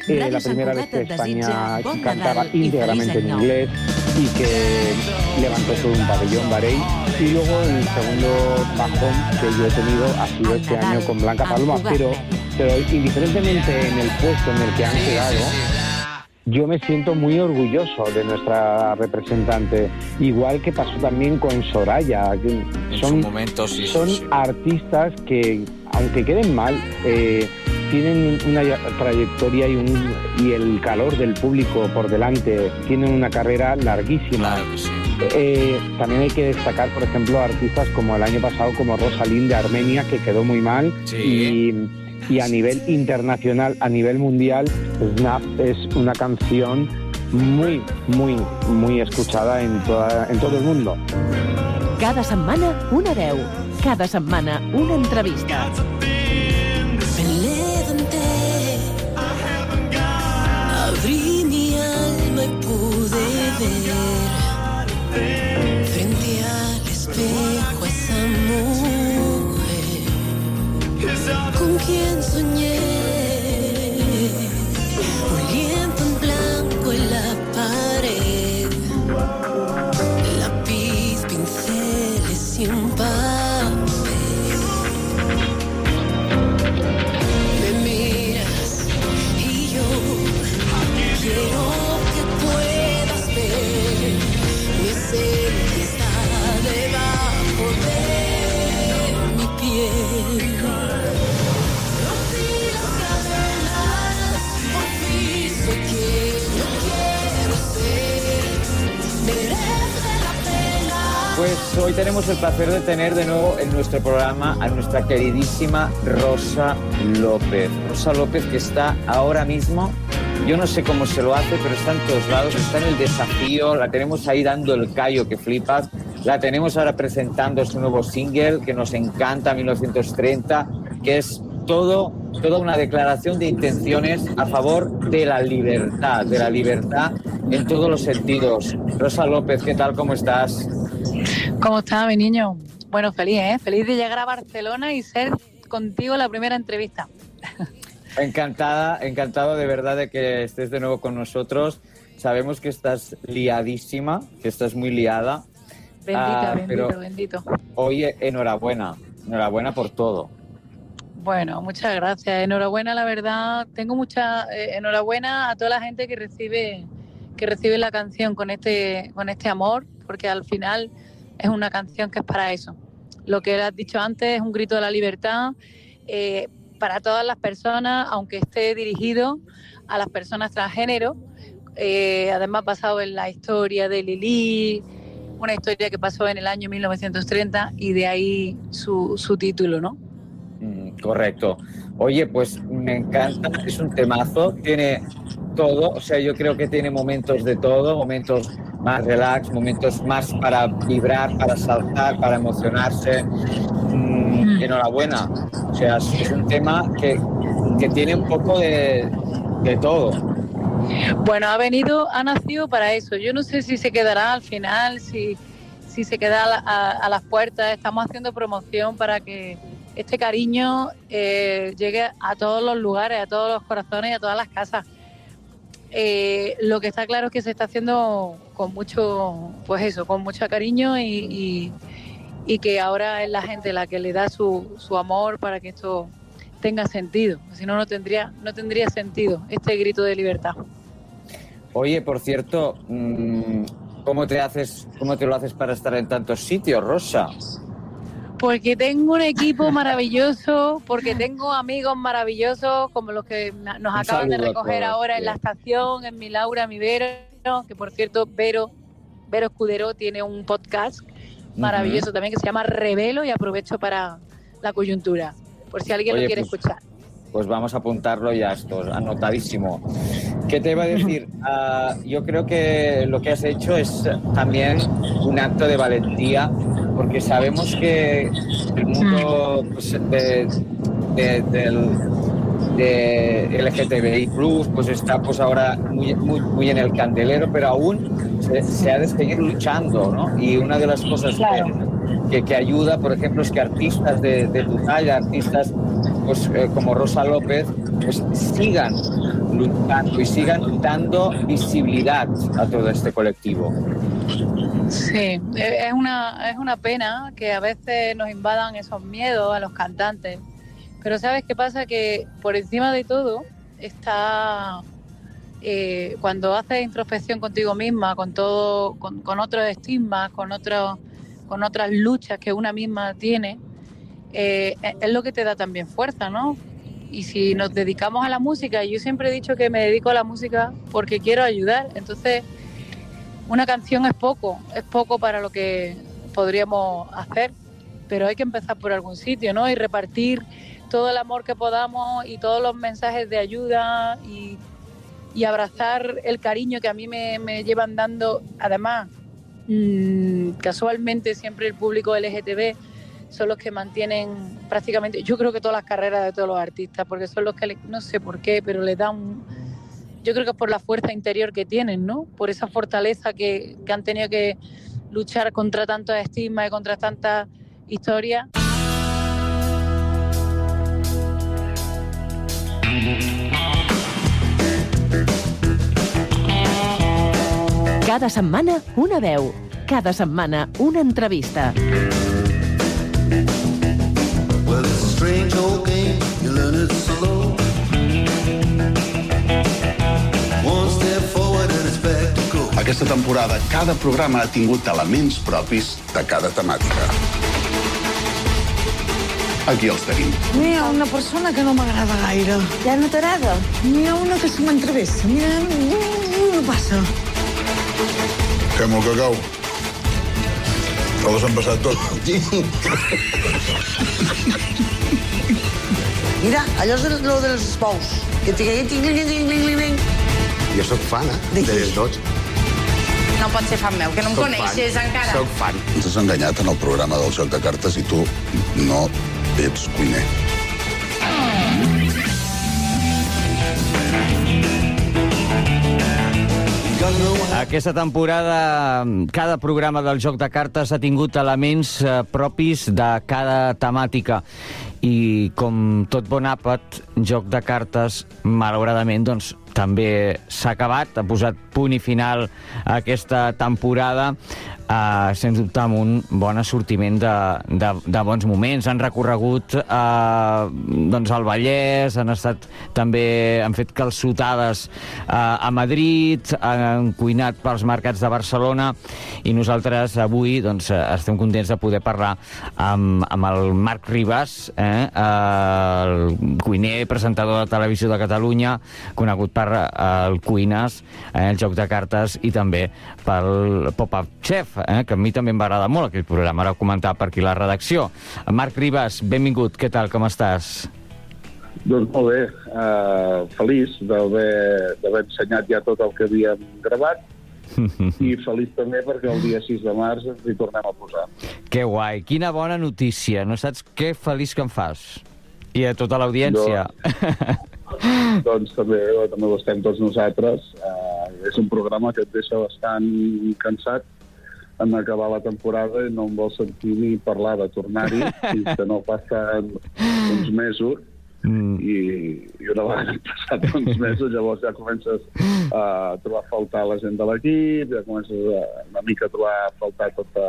Eh, la primera vez que España cantaba íntegramente en inglés y que levantó todo un pabellón Barei. Y luego el segundo bajón que yo he tenido ha sido este año con Blanca Paloma, pero, pero indiferentemente en el puesto en el que han quedado, yo me siento muy orgulloso de nuestra representante, igual que pasó también con Soraya. Son, su momento, sí, sí, son sí. artistas que, aunque queden mal, eh, tienen una trayectoria y, un, y el calor del público por delante, tienen una carrera larguísima. Claro que sí. Eh, también hay que destacar, por ejemplo, artistas como el año pasado, como Rosalind de Armenia, que quedó muy mal. Y, y a nivel internacional, a nivel mundial, Snap es una canción muy, muy, muy escuchada en, toda, en todo el mundo. Cada setmana, una veu. Cada setmana, una entrevista. quién soñé. Hoy tenemos el placer de tener de nuevo en nuestro programa a nuestra queridísima Rosa López. Rosa López que está ahora mismo, yo no sé cómo se lo hace, pero está en todos lados, está en el desafío, la tenemos ahí dando el callo que flipas, la tenemos ahora presentando su nuevo single que nos encanta, 1930, que es todo, toda una declaración de intenciones a favor de la libertad, de la libertad en todos los sentidos. Rosa López, ¿qué tal? ¿Cómo estás? ¿Cómo está mi niño? Bueno, feliz, ¿eh? Feliz de llegar a Barcelona y ser contigo la primera entrevista. Encantada, encantado de verdad de que estés de nuevo con nosotros. Sabemos que estás liadísima, que estás muy liada. Bendito, Ah, bendito, pero- bendito. Oye, enhorabuena, enhorabuena por todo. Bueno, muchas gracias. Enhorabuena, la verdad. Tengo mucha eh, enhorabuena a toda la gente que recibe que recibe la canción con este con este amor, porque al final es una canción que es para eso. Lo que has dicho antes es un grito de la libertad eh, para todas las personas, aunque esté dirigido a las personas transgénero. Eh, además, basado en la historia de Lili, una historia que pasó en el año 1930 y de ahí su, su título, ¿no? Mm, Correcto. Oye, pues me encanta, es un temazo, tiene todo, o sea, yo creo que tiene momentos de todo, momentos más relax, momentos más para vibrar, para saltar, para emocionarse. Mm, enhorabuena. O sea, es un tema que, que tiene un poco de, de todo. Bueno, ha venido, ha nacido para eso. Yo no sé si se quedará al final, si, si se queda a, a- a las puertas. Estamos haciendo promoción para que este cariño eh, llegue a todos los lugares, a todos los corazones y a todas las casas. Eh, lo que está claro es que se está haciendo con mucho, pues eso, con mucho cariño y, que ahora es la gente la que le da su, su amor para que esto tenga sentido. Si no, no tendría, no tendría sentido este grito de libertad. Oye, por cierto, mm, ¿cómo te haces, cómo te lo haces para estar en tantos sitios, Rosa? Porque tengo un equipo maravilloso, porque tengo amigos maravillosos como los que nos Un acaban de recoger ahora en la estación, en mi Laura, mi Vero, que por cierto, Vero, Vero Escudero tiene un podcast maravilloso también que se llama Revelo y aprovecho para la coyuntura, por si alguien Oye, lo quiere pues- escuchar. Pues vamos a apuntarlo ya esto, anotadísimo. ¿Qué te iba a decir? Ah, yo creo que lo que has hecho es también un acto de valentía, porque sabemos que el mundo pues, de, de- del de LGTBI pues está pues ahora muy, muy, muy en el candelero, pero aún se, se ha de seguir luchando, ¿no? Y una de las cosas que, que, que ayuda, por ejemplo, es que artistas de, de tu talla, artistas pues, eh, como Rosa López, pues sigan luchando y sigan dando visibilidad a todo este colectivo. Sí, eh, es una, es una pena que a veces nos invadan esos miedos a los cantantes. Pero ¿sabes qué pasa? Que por encima de todo está eh, cuando haces introspección contigo misma, con todo, con, con otros estigmas, con con otras luchas que una misma tiene, eh, es- es lo que te da también fuerza, ¿no? Y si nos dedicamos a la música, yo siempre he dicho que me dedico a la música porque quiero ayudar, entonces una canción es poco, es poco para lo que podríamos hacer, pero hay que empezar por algún sitio, ¿no? Y repartir todo el amor que podamos y todos los mensajes de ayuda y, abrazar el cariño que a mí me, me llevan dando. Además, mm, casualmente siempre el público LGTB son los que mantienen prácticamente, yo creo que todas las carreras de todos los artistas, porque son los que, no sé por qué, pero les dan yo creo que es por la fuerza interior que tienen, ¿no? Por esa fortaleza que, que han tenido que luchar contra tantos estigmas y contra tantas historias. Cada setmana, una veu. Cada setmana, una entrevista. Aquesta temporada, cada programa ha tingut elements propis de cada temàtica. Aquí els tenim. N'hi ha una persona que no m'agrada gaire. Ja no t'agrada? N'hi ha una que se m'entrevessa. Mira, no, no passa. Fem el cacau. Com s'han passat tot? Mira, allò és el- lo dels bous. Que tinc aquí, tinc, tinc, tinc, tinc, tinc. Jo sóc fan, eh? De tots. No pot ser fan meu, que no em Soc coneixes fan. encara. Soc fan. Ens has enganyat en el programa del joc de cartes i tu no ets cuiner. Aquesta temporada, cada programa del Joc de Cartes ha tingut elements eh, propis de cada temàtica. I com tot bon àpat, Joc de Cartes, malauradament, doncs, també s'ha acabat, ha posat punt i final a aquesta temporada, eh, sens dubte amb un bon assortiment de, de, de bons moments. Han recorregut eh, doncs, el Vallès, han estat també, han fet calçotades eh, a Madrid, han cuinat pels mercats de Barcelona i nosaltres avui doncs, estem contents de poder parlar amb, amb el Marc Ribas, eh, el cuiner, presentador de televisió de Catalunya, conegut per eh, el Cuines, eh, el joc de cartes i també pel Pop-Up Chef, eh, que a mi també em va agradar molt aquell programa, ara ho comentava per aquí la redacció. Marc Ribas, benvingut, què tal, com estàs? Doncs molt bé, uh, feliç d'haver d'haver ensenyat ja tot el que havíem gravat i feliç també perquè el dia 6 de març ens hi tornem a posar. Que guai, quina bona notícia, no saps què feliç que em fas? I a tota l'audiència. doncs també, també ho estem tots nosaltres. Uh, és un programa que et deixa bastant cansat en acabar la temporada i no em vol sentir ni parlar de tornar-hi fins que no passen uns mesos mm. i, i una vegada passat uns mesos llavors ja comences a trobar a faltar la gent de l'equip, ja comences a, una mica a trobar a faltar tota,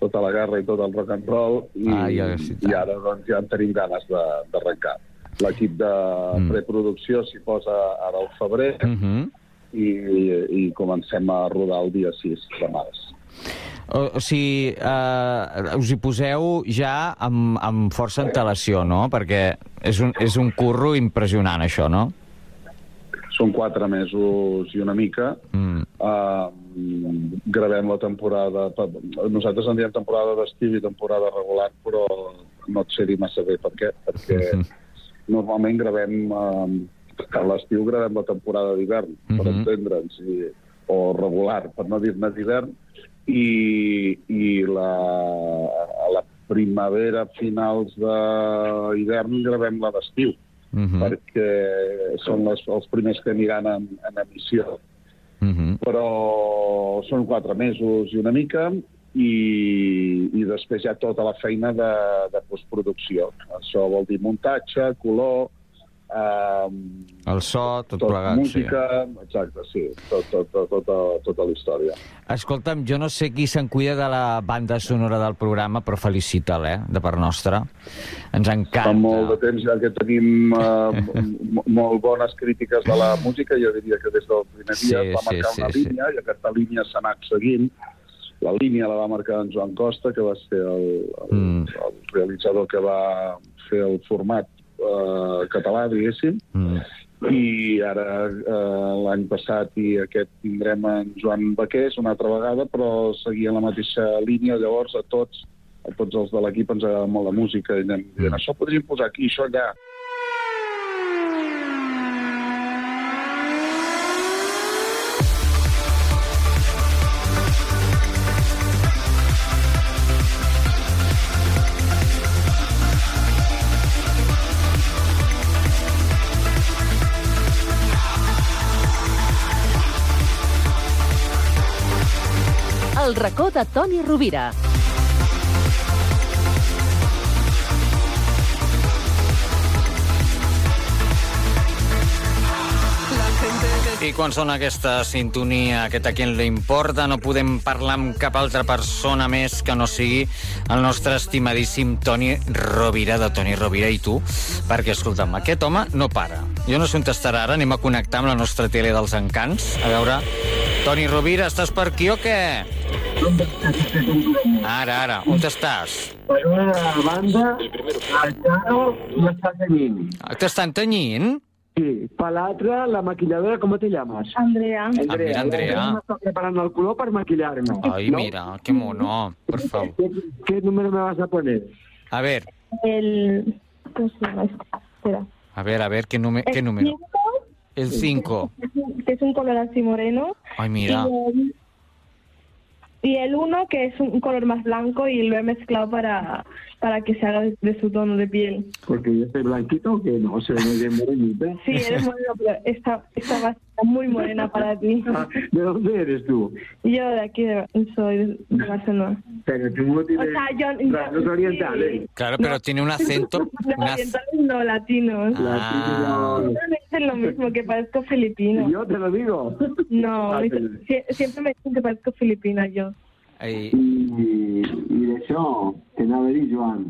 tota la guerra i tot el rock and roll i, Ah, ja, sí, i ara doncs, ja en tenim ganes de- d'arrencar. L'equip de mm. preproducció s'hi posa ara al febrer Mm -hmm. i, i comencem a rodar el dia 6 de març. O, o sigui, eh, us hi poseu ja amb, amb força antelació, no? Perquè és un, és un curro impressionant, això, no? Són quatre mesos i una mica. Mm. Uh, gravem la temporada... Nosaltres en diem temporada d'estiu i temporada regular, però no et sé dir massa bé per què, perquè normalment gravem... Uh, a l'estiu gravem la temporada d'hivern, per Mhm. entendre'ns, o regular, per no dir-ne d'hivern, i, i la, a la primavera, finals d'hivern, gravem la d'estiu, Mm -hmm. perquè són les, els primers que aniran en, en emissió. Mm -hmm. Però són quatre mesos i una mica, i, i després hi ha tota la feina de, de postproducció. Això vol dir muntatge, color, um, El so, tot, tot plegat, música, exacte, sí, tot, tot, tot, tota, tota la història. sí. Escolta'm, jo no sé qui se'n cuida de la banda sonora del programa, però felicita'l, eh, de part nostra. Ens encanta. Fa molt de temps ja que tenim uh, molt bones crítiques de la música, jo diria que des del primer dia Sí, va sí, marcar sí, una sí. línia i aquesta línia s'ha anat seguint. La línia la va marcar en Joan Costa, que va ser el, el, Mm. el realitzador que va fer el format uh, català, diguéssim, Mm. i ara eh, l'any passat i aquest tindrem en Joan Baqués una altra vegada, però seguia la mateixa línia, llavors a tots a tots els de l'equip ens agrada molt la música i anem dient, això podríem posar aquí, això allà. El racó de Toni Rovira. I quan sona aquesta sintonia, aquest a qui li importa, no podem parlar amb cap altra persona més que no sigui el nostre estimadíssim Toni Rovira, de Toni Rovira i tu, perquè, escolta'm, aquest home no para. Jo no sé on estarà ara, anem a connectar amb la nostra tele dels encants, a veure... Toni Rovira, estàs per aquí o què? Ara, ara, on estàs? Per una banda, el Charo m'està tenyint. T'estan tenyint? Sí, per l'altra, la maquilladora, com te llamas? Andrea. Ah, mira, Andrea. M'està preparant el color per maquillar-me. Ay, mira, qué mono, por favor. ¿Qué, qué número me vas a poner? A ver, El... ¿Cómo se llama este? Espera. a ver, a ver, ¿qué, nume- qué número? cinco, El 5. que es un color así moreno. Ay, mira. Y el, y el uno, que es un color más blanco y lo he mezclado para, para que se haga de, de su tono de piel. Porque yo soy blanquito, que no, soy muy bien morenita. Sí, eres moreno, pero esta, esta va a estar muy morena para ti. Ah, ¿De dónde eres tú? Yo de aquí de, soy de, Barcelona. Pero tú no tienes O sea, yo- yo- rasgos orientales. Claro, pero tiene un acento. No, una- orientales no, latinos. Ah. Siempre me dicen lo mismo, que parezco filipino. Yo te lo digo. No, Ah, siempre me dicen que parezco filipina yo. Ai, I, i d'això, t'anava a dir, Joan.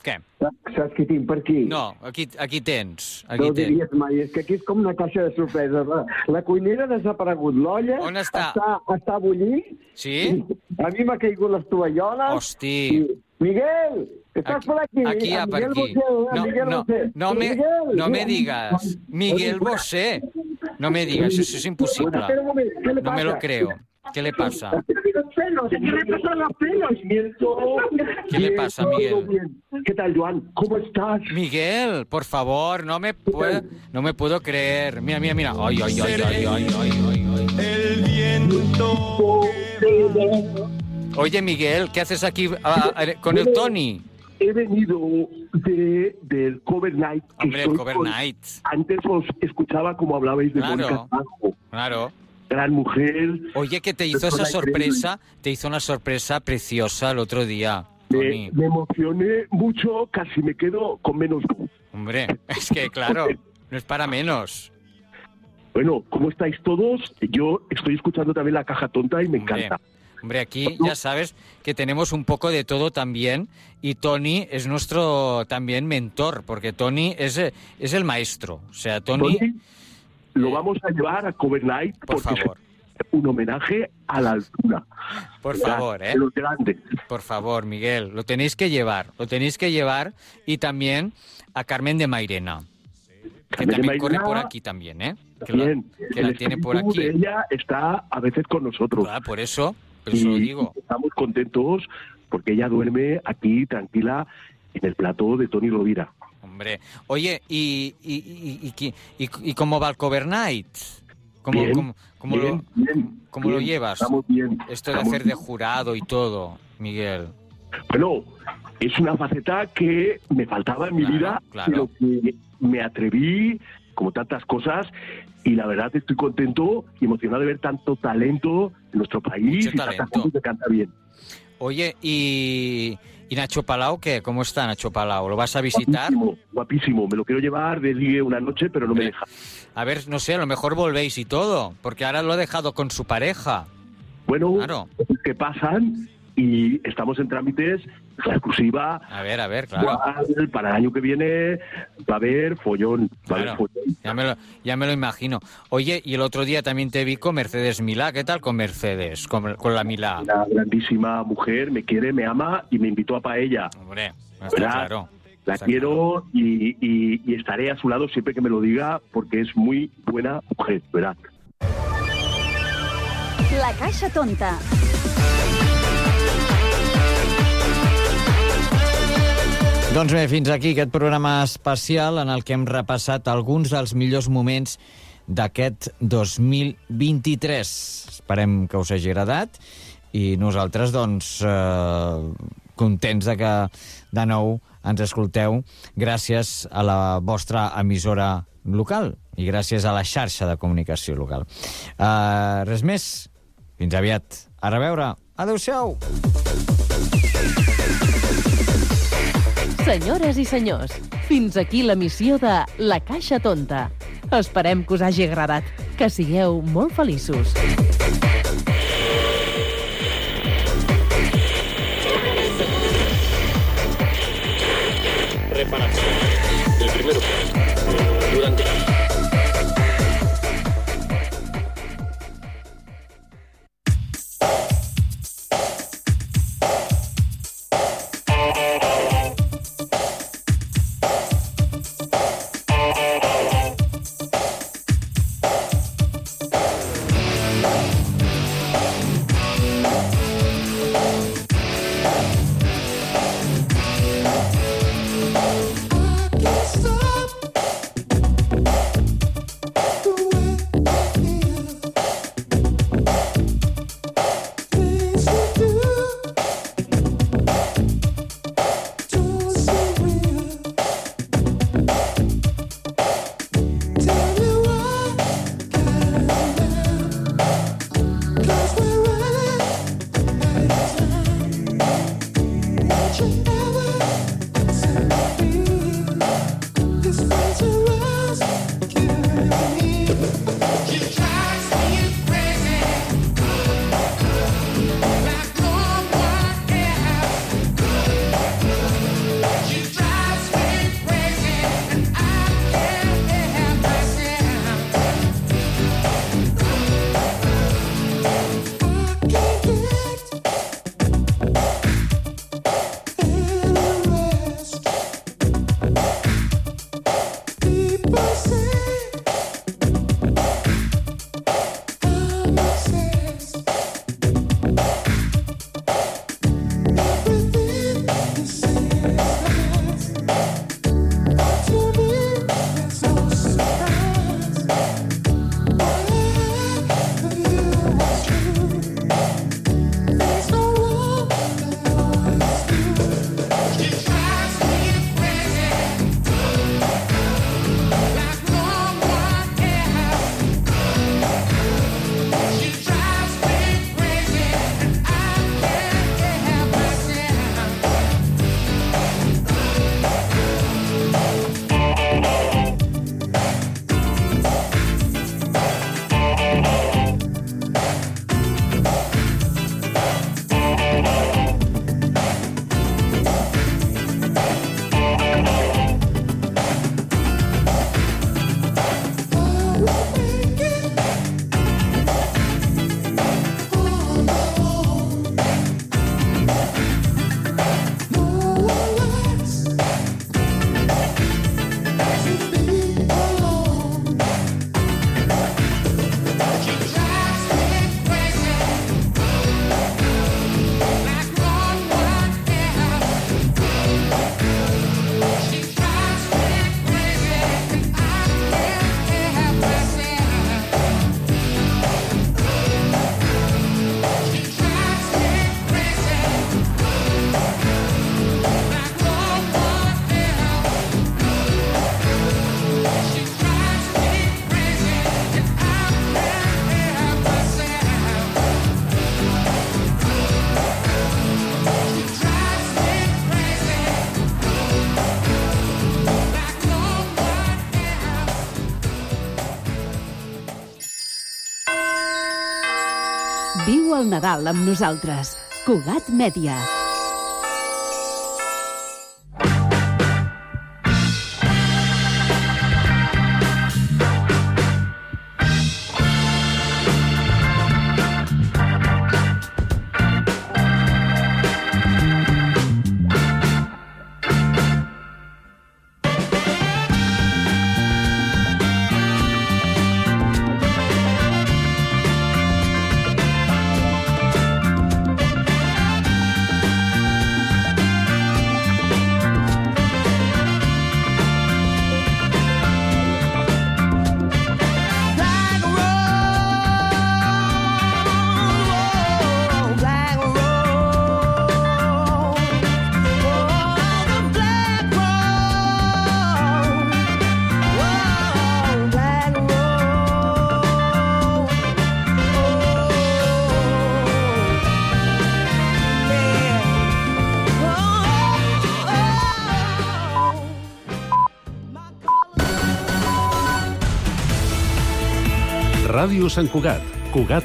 Què? Saps, saps qui tinc per aquí? No, aquí, aquí tens. No Aquí ho tens. diries mai, és que aquí és com una caixa de sorpreses. La, la cuinera ha desaparegut, l'olla està? està, està bullint, Sí? a mi m'ha caigut les tovalloles. Hosti. I, Miguel, estàs per aquí? Aquí, A per Miguel aquí. Bosé, a No, Miguel no, Bosé. no me, Miguel, no me digas. Miguel Bosé. No me digas, eso es imposible. Espera un momento, ¿qué le No me lo creo. ¿Qué le pasa? ¿qué le pasa a los pelos? ¿Qué le pasa, Miguel? ¿Qué tal, Joan? ¿Cómo estás? Miguel, por favor, no me puedo, no me puedo creer. Mira, mira, mira. Ay, ay, ay, ay, ay, ay, ay, ay. El viento. Oye, Miguel, ¿qué haces aquí ah, ah, con el Tony? He venido de, del Cover Night. Hombre, el Cover con- Night. Antes os escuchaba como hablabais de Mónica Claro. Naranjo. Claro. Gran mujer. Oye, que te hizo esa sorpresa, te hizo una sorpresa preciosa el otro día. Me, me emocioné mucho, casi me quedo con menos voz. Hombre, es que claro, no es para menos. Bueno, ¿cómo estáis todos? Yo estoy escuchando también la caja tonta y me Hombre, encanta. Hombre, aquí ya sabes que tenemos un poco de todo también y Tony es nuestro también mentor, porque Tony es, eh, es el maestro. O sea, Tony... Tony, lo vamos a llevar a Cover Night Por porque favor. es un homenaje a la altura. Por ¿verdad? favor, ¿eh? De los grandes. Por favor, Miguel, lo tenéis que llevar, lo tenéis que llevar y también a Carmen de Mairena, que también corre por aquí también, ¿eh? Que la, Bien, que la tiene por aquí. de ella está a veces con nosotros. Ah, por eso, por eso lo Y digo. Estamos contentos porque ella duerme aquí tranquila en el plató de Tony Rovira. Hombre, oye, ¿y, y, y, y- cómo va el Cover Night? ¿Cómo, Bien, cómo- cómo bien, lo, bien, cómo lo llevas? Estamos bien. Esto de estamos hacer de jurado y todo, Miguel. Bueno, es una faceta que me faltaba en mi Claro, vida, claro. pero que me atreví, como tantas cosas, y la verdad estoy contento y emocionado de ver tanto talento en nuestro país Mucho y talento. gente que canta bien. Oye, ¿y, y Nacho Palau qué? ¿Cómo está Nacho Palau? ¿Lo vas a visitar? Guapísimo, guapísimo. Me lo quiero llevar de ligue una noche, pero no me deja. A ver, no sé, a lo mejor volvéis y todo, porque ahora lo ha dejado con su pareja. Bueno, Claro. que pasan y estamos en trámites, la exclusiva. A ver, a ver, claro. Para el año que viene va a haber follón. Va a haber follón. Ya me, lo, ya me lo imagino. Oye, y el otro día también te vi con Mercedes Milá. ¿Qué tal con Mercedes? Con, con la Milá. Una grandísima mujer, me quiere, me ama y me invitó a paella. Hombre, está ¿Verdad? claro. La quiero y, y- y estaré a su lado siempre que me lo diga porque es muy buena mujer, ¿verdad? La caixa tonta. Doncs bé, fins aquí aquest programa especial en el que hem repassat alguns dels millors moments d'aquest 2023. Esperem que us hagi agradat i nosaltres, doncs, eh, contents de que de nou ens escolteu gràcies a la vostra emissora local i gràcies a la xarxa de comunicació local. Uh, res més. Fins aviat. A reveure. Adéu-siau. Senyores i senyors, fins aquí la missió de La Caixa Tonta. Esperem que us hagi agradat. Que sigueu molt feliços. Nadal amb nosaltres. Cugat Mèdia. Sant Cugat, Cugat